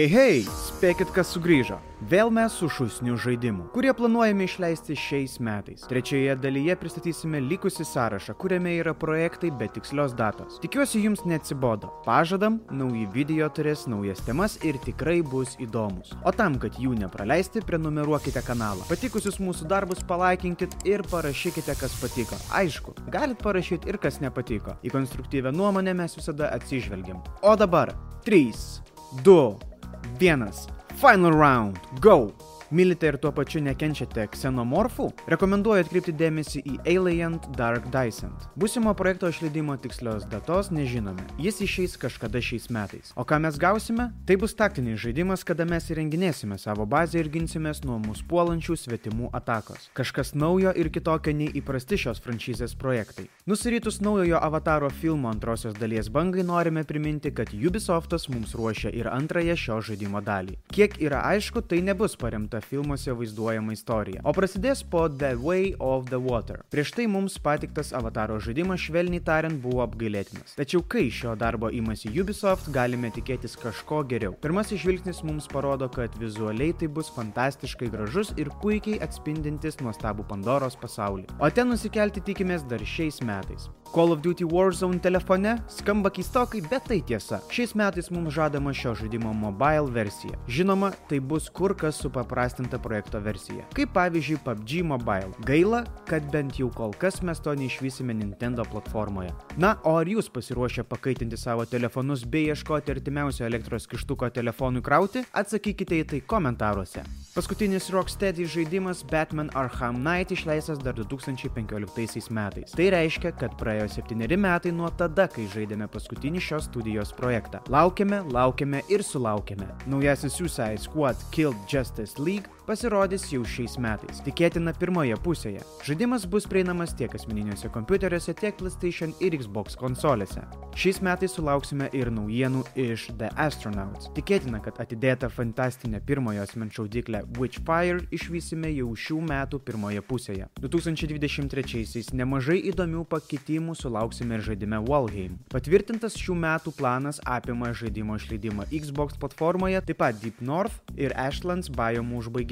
Hei, hei, spėkit, kas sugrįžo. Vėl mes su šusniu žaidimu, kurie planuojame išleisti šiais metais. Trečioje dalyje pristatysime likusį sąrašą, kuriame yra projektai be tikslios datos. Tikiuosi jums neatsibodo. Pažadam, nauji video turės naujas temas ir tikrai bus įdomus. O tam, kad jų nepraleisti, prenumeruokite kanalą. Patikusius mūsų darbus palaikinkit ir parašykite, kas patiko. Aišku, galit parašyti ir kas nepatiko. Į konstruktyvę nuomonę mes visada atsižvelgiam. O dabar 3, 2, Vienas. Final round. Go. Mylite ir tuo pačiu nekenčiate ksenomorfų? Rekomenduoju atkreipti dėmesį į Alien Dark Dysent. Būsimo projekto išleidimo tikslios datos nežinome. Jis išeis kažkada šiais metais. O ką mes gausime? Tai bus taktinis žaidimas, kada mes įrenginėsime savo bazę ir ginsimės nuo mūsų puolančių svetimų atakos. Kažkas naujo ir kitokio nei įprasti šios franšizės projektai. Nusirytus naujojo avataro filmo antrosios dalies bangai norime priminti, kad Ubisoftas mums ruošia ir antrąją šio žaidimo dalį. Kiek yra aišku, tai nebus paremta filmuose vaizduojama istorija, o prasidės po The Way of the Water. Prieš tai mums patiktas avataro žaidimas švelniai tariant buvo apgailėtinas. Tačiau kai šio darbo imasi Ubisoft, galime tikėtis kažko geriau. Pirmasis žvilgsnis mums parodo, kad vizualiai tai bus fantastiškai gražus ir puikiai atspindintis nuostabų Pandoros pasaulį. O ten nusikelti tikimės dar šiais metais. Call of Duty Warzone telefone skamba keistokai, bet tai tiesa. Šiais metais mums žadama šio žaidimo mobile versija. Žinoma, tai bus kur kas supaprastinta projekto versija. Kaip pavyzdžiui PUBG Mobile. Gaila, kad bent jau kol kas mes to neišvysime Nintendo platformoje. Na, o ar jūs pasiruošę pakaitinti savo telefonus bei ieškoti artimiausio elektros kištuko telefonui krauti? Atsakykite į tai komentaruose. Paskutinis Rocksteady žaidimas Batman Arkham Knight išleistas dar 2015 metais. Tai reiškia, kad praėjo septyneri metai nuo tada, kai žaidėme paskutinį šios studijos projektą. Laukiame, laukiame ir sulaukėme. Naujasis Suicide Squad Killed Justice League pasirodys jau šiais metais. Tikėtina pirmoje pusėje. Žaidimas bus prieinamas tiek asmeniniuose kompiuteriuose, tiek PlayStation ir Xbox konsolėse. Šiais metais sulauksime ir naujienų iš The Astronauts. Tikėtina, kad atidėta fantastinė pirmojo asmens šaudyklė Witchfire išvysime jau šių metų pirmoje pusėje. 2023-aisiais nemažai įdomių pakeitimų sulauksime ir žaidime Walheim. Patvirtintas šių metų planas apima žaidimo išleidimą Xbox platformoje, taip pat Deep North ir Ashlands biomų užbaigimą.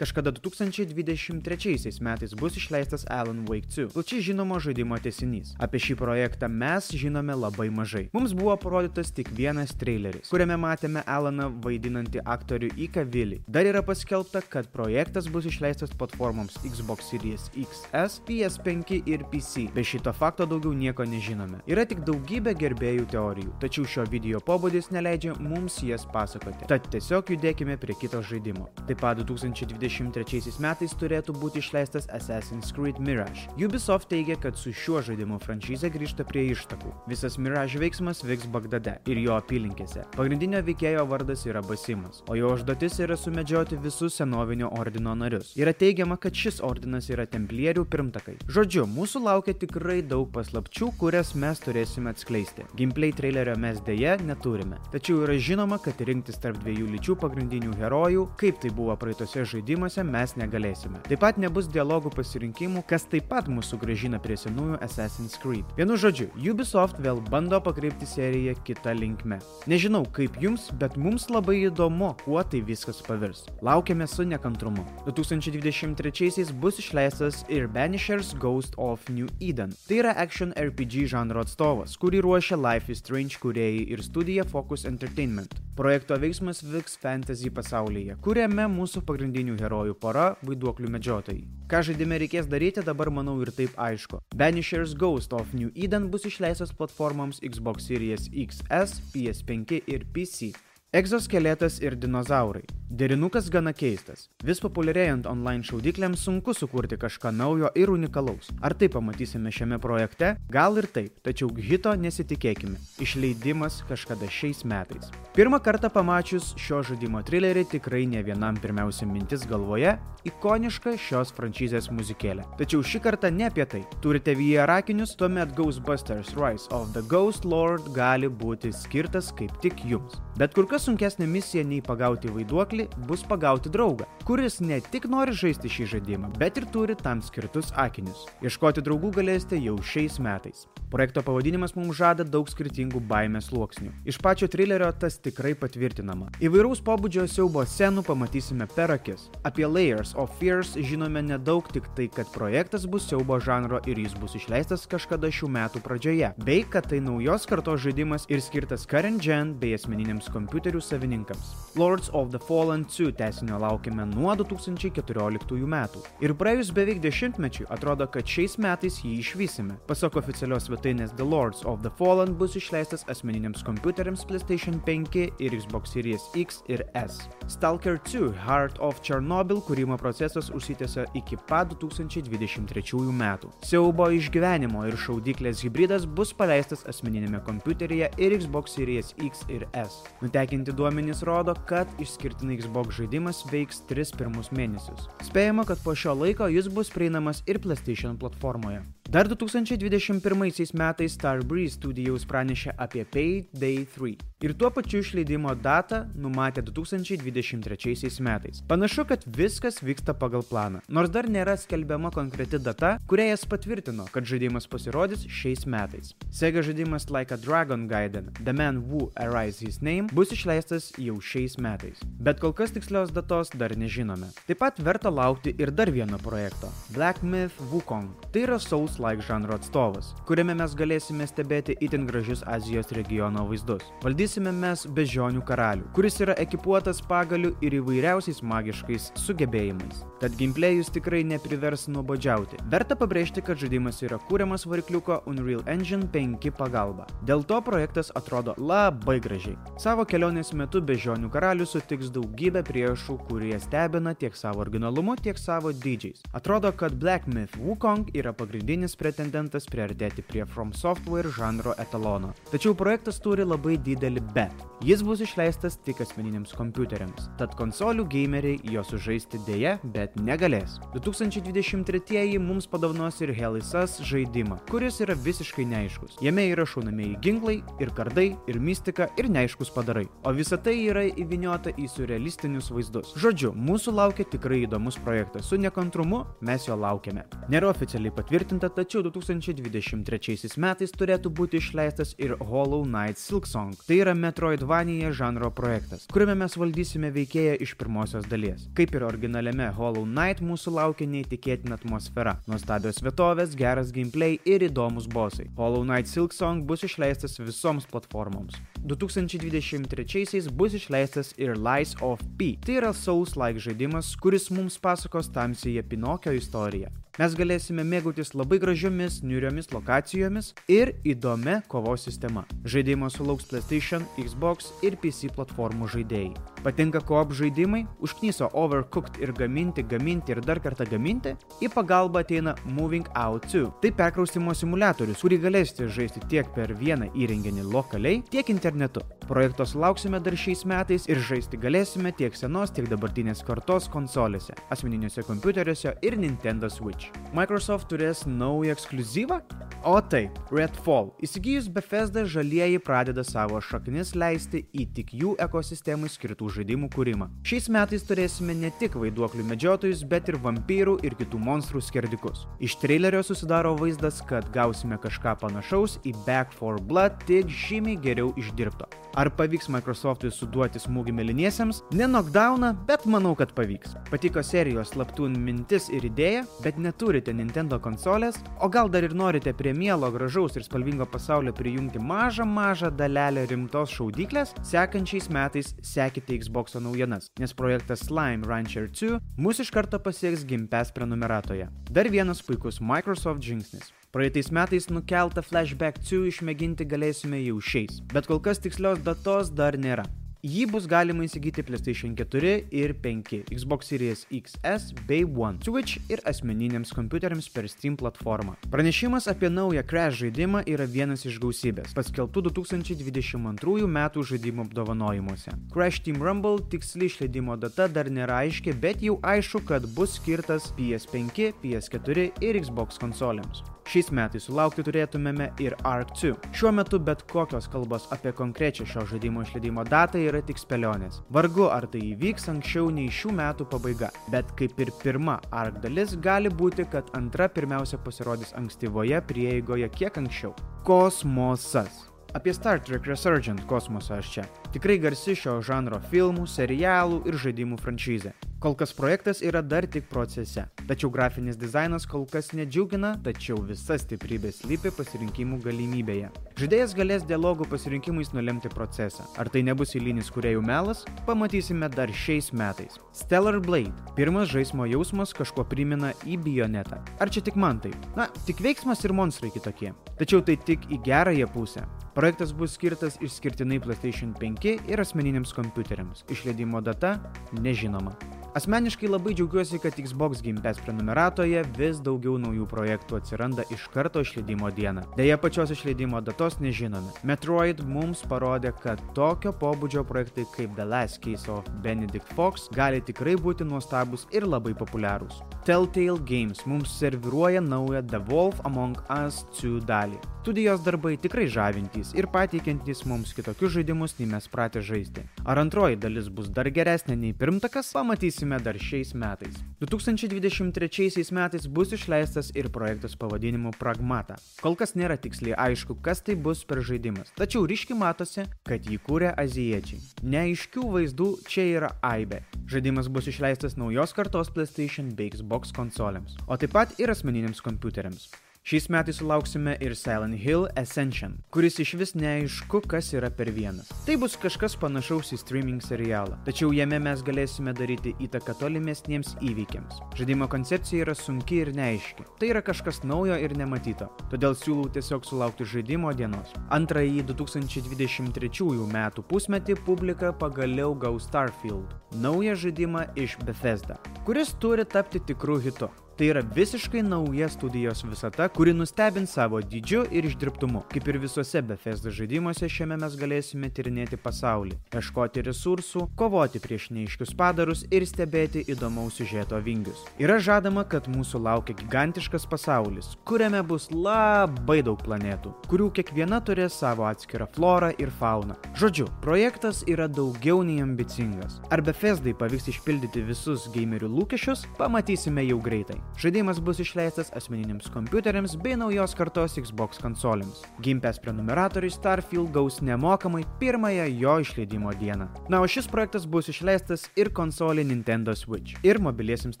Kažkada 2023 metais bus išleistas Alan Wake 2, plačiai žinomo žaidimo tesinys. Apie šį projektą mes žinome labai mažai. Mums buvo parodytas tik vienas traileris, kuriame matėme Alaną vaidinantį aktorių Ika Vilį. Dar yra paskelbta, kad projektas bus išleistas platformoms Xbox Series XS, PS5 ir PC. Be šito fakto daugiau nieko nežinome. Yra tik daugybė gerbėjų teorijų, tačiau šio video pobūdis neleidžia mums jas pasakoti. Tad tiesiog judėkime prie kito žaidimo. Taip pat 2023 metais turėtų būti išleistas Assassin's Creed Mirage. Ubisoft teigia, kad su šiuo žaidimu franšizė grįžta prie ištakų. Visas Mirage veiksmas vyks Bagdade ir jo apylinkėse. Pagrindinio veikėjo vardas yra Basimas, o jo užduotis yra sumedžioti visus senovinio ordino narius. Yra teigiama, kad šis ordinas yra templierių pirmtakai. Žodžiu, mūsų laukia tikrai daug paslapčių, kurias mes turėsime atskleisti. Gameplay trailerio mes dėje neturime. Tačiau yra žinoma, kad rinktis tarp dviejų lyčių pagrindinių herojų, kaip tai buvo praeitose žaidimuose, mes negalėsime. Taip pat nebus dialogų pasirinkimų, kas taip pat mūsų gražina prie senųjų Assassin's Creed. Vienu žodžiu, Ubisoft vėl bando pakreipti seriją kitą linkmę. Nežinau kaip jums, bet mums labai įdomu, kuo tai viskas pavirs. Laukiame su nekantrumu. 2023 bus išleistas ir Banishers Ghost of New Eden. Tai yra action RPG žanro atstovas, kurį ruošia Life is Strange kuriejai ir studija Focus Entertainment. Projekto veiksmas vyks fantasy pasaulyje, kuriame mūsų pagrindinių herojų pora - vaiduoklių medžiotojai. Ką žaidime reikės daryti dabar manau ir taip aišku. Banishers Ghost of New Eden bus išleistas platformoms Xbox Series XS, PS5 ir PC. Egzoskeletas ir dinozaurai. Derinukas gana keistas. Vis populiarėjant online šaudyklėms sunku sukurti kažką naujo ir unikalaus. Ar tai pamatysime šiame projekte? Gal ir taip, tačiau hito nesitikėkime. Išleidimas kažkada šiais metais. Pirmą kartą pamačius šio žaidimo trilerį tikrai ne vienam pirmiausia mintis galvoje - ikoniška šios franšizės muzikėlė. Tačiau šį kartą ne apie tai. Turite VR akinius, tuomet Ghostbusters Rise of the Ghost Lord gali būti skirtas kaip tik jums. Bet kur kas sunkesnė misija nei pagauti vaiduoklį bus pagauti draugą, kuris ne tik nori žaisti šį žaidimą, bet ir turi tam skirtus akinius. Ieškoti draugų galėsite jau šiais metais. Projekto pavadinimas mums žada daug skirtingų baimės sluoksnių. Iš pačio trilerio tas tikrai patvirtinama. Įvairaus pobūdžio siaubo scenų pamatysime per akis. Apie Layers of Fears žinome nedaug, tik tai, kad projektas bus siaubo žanro ir jis bus išleistas kažkada šių metų pradžioje, bei kad tai naujos kartos žaidimas ir skirtas current gen bei asmeniniams kompiuterių savininkams. Lords of the Fallen 2 tesinio laukime nuo 2014 metų. Ir praėjus beveik dešimtmečiui atrodo, kad šiais metais jį išvysime. Pasak oficialios svetainės The Lords of the Fallen bus išleistas asmeniniams kompiuteriams PlayStation 5 ir Xbox Series X ir S. Stalker 2 Heart of Chernobyl kūrimo procesas užsitęsia iki pat 2023 metų. Siaubo išgyvenimo ir šaudyklės hybridas bus paleistas asmeninėme kompiuteryje ir Xbox Series X ir S. Nutekinti duomenys rodo, kad išskirtinai Xbox žaidimas veiks 3 pirmus mėnesius. Spėjama, kad po šio laiko jis bus prieinamas ir PlayStation platformoje. Dar 2021 metais Starbreeze Studios pranešė apie Payday 3 ir tuo pačiu išleidimo datą numatė 2023 metais. Panašu, kad viskas vyksta pagal planą, nors dar nėra skelbiama konkreti data, kurią jas patvirtino, kad žaidimas pasirodys šiais metais. Sega žaidimas Like a Dragon Gaiden The Man Who Arise His Name bus išleistas jau šiais metais, bet kol kas tikslios datos dar nežinome. Taip pat verta laukti ir dar vieno projekto - Black Myth Wukong. Tai yra Souls like žanro atstovas, kuriame mes galėsime stebėti itin gražius Azijos regiono vaizdus. Valdysime mes bežionių karalių, kuris yra ekipuotas pagaliu ir įvairiausiais magiškais sugebėjimais. Tad gameplayus tikrai neprivers nuobodžiauti. Verta pabrėžti, kad žaidimas yra kūriamas varikliuko Unreal Engine 5 pagalba. Dėl to projektas atrodo labai gražiai. Savo kelionės metu bežionių karalius sutiks daugybę priešų, kurie stebina tiek savo originalumu, tiek savo dydžiais. Atrodo, kad Black Myth Wukong yra pagrindinis pretendentas priartėti prie From Software žanro etalono. Tačiau projektas turi labai didelį bet. Jis bus išleistas tik asmeniniams kompiuteriams, tad konsolių gameriai jo sužaisti dėja, bet negalės. 2023 mums padovnos ir Helisas žaidimą, kuris yra visiškai neaiškus. Jame yra šaunamieji ginklai, ir kardai, ir mistika, ir neaiškus padarai. O visa tai yra įviniota į surrealistinius vaizdus. Žodžiu, mūsų laukia tikrai įdomus projektas. Su nekantrumu mes jo laukiame. Nėra oficialiai patvirtinta, tačiau 2023 metais turėtų būti išleistas ir Hollow Knight Silksong. Tai yra Metroidvania žanro projektas, kuriame mes valdysime veikėją iš pirmosios dalies. Kaip ir originaliame Hollow Knight mūsų laukia neįtikėtina atmosfera, nuostabios vietovės, geras gameplay ir įdomus bosai. Hollow Knight Silksong bus išleistas visoms platformoms. 2023 bus išleistas ir Lies of P. Tai yra Souls-like žaidimas, kuris mums pasakos tamsiąją Pinokio istoriją. Mes galėsime mėgautis labai gražiomis, niuriomis lokacijomis ir įdomia kovos sistema. Žaidimo sulauks PlayStation, Xbox ir PC platformų žaidėjai. Patinka koop žaidimai, užknyso Overcooked ir gaminti, gaminti ir dar kartą gaminti, į pagalbą ateina Moving Out 2. Tai perkraustimo simulatorius, kurį galėsite žaisti tiek per vieną įrenginį lokaliai, tiek internetu. Projekto sulauksime dar šiais metais ir žaisti galėsime tiek senos, tiek dabartinės kartos konsolėse, asmeniniuose kompiuteriuose ir Nintendo Switch. Microsoft turės naują ekskluzyvą? O taip, Redfall. Įsigijus Bethesda žalieji pradeda savo šaknis leisti į tik jų ekosistemai skirtų žaidimų kūrimą. Šiais metais turėsime ne tik vaiduoklių medžiotojus, bet ir vampyrų ir kitų monstrų skerdikus. Iš trailerio susidaro vaizdas, kad gausime kažką panašaus į Back 4 Blood, tik žymiai geriau išdirbto. Ar pavyks Microsoftui suduoti smūgį meliniesiems? Ne knockdowną, bet manau, kad pavyks. Patiko serijos slaptūn mintis ir idėja, bet neturite Nintendo konsolės, o gal dar ir norite prie mielo, gražaus ir spalvingo pasaulio prijungti mažą mažą dalelę rimtos šaudyklės, sekančiais metais sekite Xbox naujienas, nes projektas Slime Rancher 2 mus iš karto pasieks gimpes prenumeratoje. Dar vienas puikus Microsoft žingsnis. Praeitais metais nukeltą Flashback 2 išmėginti galėsime jau šiais, bet kol kas tikslios datos dar nėra. Jį bus galima įsigyti PlayStation 4 ir 5, Xbox Series XS bei One, Switch ir asmeniniams kompiuteriams per Steam platformą. Pranešimas apie naują Crash žaidimą yra vienas iš gausybės, paskelbtų 2022 m. žaidimų apdovanojimuose. Crash Team Rumble tiksli išleidimo data dar nėra aiški, bet jau aišku, kad bus skirtas PS5, PS4 ir Xbox konsolėms. Šiais metais sulaukti turėtumėme ir Ark 2. Šiuo metu bet kokios kalbos apie konkrečią šio žaidimo išleidimo datą yra tik spėlionės. Vargu ar tai įvyks anksčiau nei šių metų pabaiga, bet kaip ir pirma Ark dalis gali būti, kad antra pirmiausia pasirodys ankstyvoje prieigoje kiek anksčiau. Kosmosas. Apie Star Trek Resurgent kosmosą aš čia. Tikrai garsi šio žanro filmų, serialų ir žaidimų franšizė. Kol kas projektas yra dar tik procese. Tačiau grafinis dizainas kol kas nedžiugina, tačiau visa stiprybė slypi pasirinkimų galimybėje. Žaidėjas galės dialogų pasirinkimais nulemti procesą. Ar tai nebus įlynis kuriejų melas, pamatysime dar šiais metais. Stellar Blade. Pirmas žaismo jausmas kažkuo primena į bionetą. Ar čia tik man taip? Na, tik veiksmas ir monstrai kitokie. Tačiau tai tik į gerąją pusę. Projektas bus skirtas išskirtinai PlayStation 5 ir asmeniniams kompiuteriams. Išleidimo data nežinoma. Asmeniškai labai džiaugiuosi, kad Xbox Game Pass prenumeratoje vis daugiau naujų projektų atsiranda iš karto išleidimo dieną. Deja, pačios išleidimo datos nežinome. Metroid mums parodė, kad tokio pobūdžio projektai kaip The Last Case of Benedict Fox gali tikrai būti nuostabus ir labai populiarūs. Telltale Games mums serviruoja naują The Wolf Among Us 2 dalį. Studijos darbai tikrai žavintys ir pateikiantys mums kitokius žaidimus, nei mes pratę žaisti. Ar antroji dalis bus dar geresnė nei pirmtakas, pamatysime dar šiais metais. 2023 metais bus išleistas ir projektas pavadinimu Pragmata. Kol kas nėra tiksliai aišku, kas tai bus per žaidimas, tačiau ryškiai matosi, kad jį kūrė azijiečiai. Neaiškių vaizdų čia yra aibė. Žaidimas bus išleistas naujos kartos PlayStation bei Xbox konsolėms, o taip pat ir asmeniniams kompiuteriams. Šiais metais sulauksime ir Silent Hill Ascension, kuris iš vis neaišku, kas yra per vienas. Tai bus kažkas panašaus į streaming serialą, tačiau jame mes galėsime daryti įtaką tolimesniems įvykiams. Žaidimo koncepcija yra sunki ir neaiški. Tai yra kažkas naujo ir nematyto, todėl siūlau tiesiog sulaukti žaidimo dienos. Antrąjį 2023 metų pusmetį publika pagaliau gaus Starfield, naują žaidimą iš Bethesda, kuris turi tapti tikrų hitu. Tai yra visiškai nauja studijos visata, kuri nustebins savo dydžiu ir išdirbtumu. Kaip ir visuose Bethesda žaidimuose, šiame mes galėsime tyrinėti pasaulį, ieškoti resursų, kovoti prieš neiškius padarus ir stebėti įdomaus siužeto vingius. Yra žadama, kad mūsų laukia gigantiškas pasaulis, kuriame bus labai daug planetų, kurių kiekviena turės savo atskirą florą ir fauną. Žodžiu, projektas yra daugiau nei ambicingas. Ar Bethesdai pavyks išpildyti visus gamerių lūkesčius, pamatysime jau greitai. Žaidimas bus išleistas asmeniniams kompiuteriams bei naujos kartos Xbox konsolėms. Game Pass prenumeratoriai Starfield gaus nemokamai pirmąją jo išleidimo dieną. Na, o šis projektas bus išleistas ir konsolė Nintendo Switch ir mobiliesiams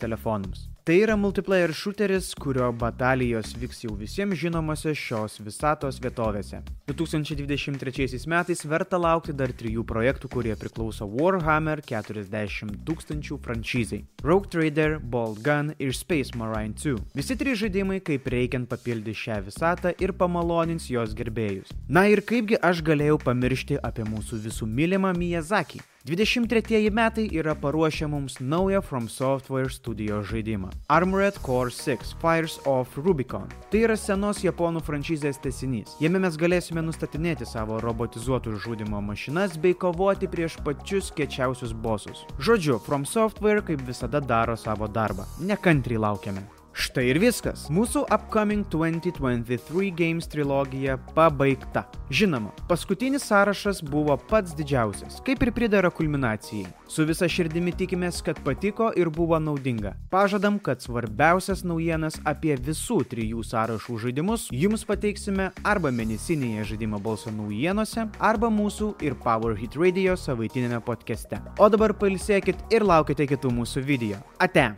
telefonams. Tai yra multiplayer shooteris, kurio batalijos vyks jau visiems žinomose šios visatos vietovėse. 2023 metais verta laukti dar trijų projektų, kurie priklauso Warhammer 40 tūkstančių franšizai - Rogue Trader, Bolt Gun ir Space Marine 2. Visi trys žaidimai kaip reikiant papildys šią visatą ir pamalonins jos gerbėjus. Na ir kaipgi aš galėjau pamiršti apie mūsų visų mylimą Miyazaki. 23 metai yra paruošę mums naują From Software studio žaidimą - Armored Core 6 Fires of Rubicon. Tai yra senos japonų franšizės tesinys. Jame mes galėsime nustatinėti savo robotizuotus žudimo mašinas bei kovoti prieš pačius kečiausius bosus. Žodžiu, From Software kaip visada daro savo darbą. Nekantriai laukiame. Štai ir viskas. Mūsų Upcoming 2023 Games trilogija pabaigta. Žinoma, paskutinis sąrašas buvo pats didžiausias, kaip ir pridara kulminacijai. Su visa širdimi tikimės, kad patiko ir buvo naudinga. Pažadam, kad svarbiausias naujienas apie visų trijų sąrašų žaidimus jums pateiksime arba mėnesinėje žaidimo balso naujienose, arba mūsų ir Power Hit Radio savaitinėme podcast'e. O dabar pailsėkit ir laukite kitų mūsų video. Ate!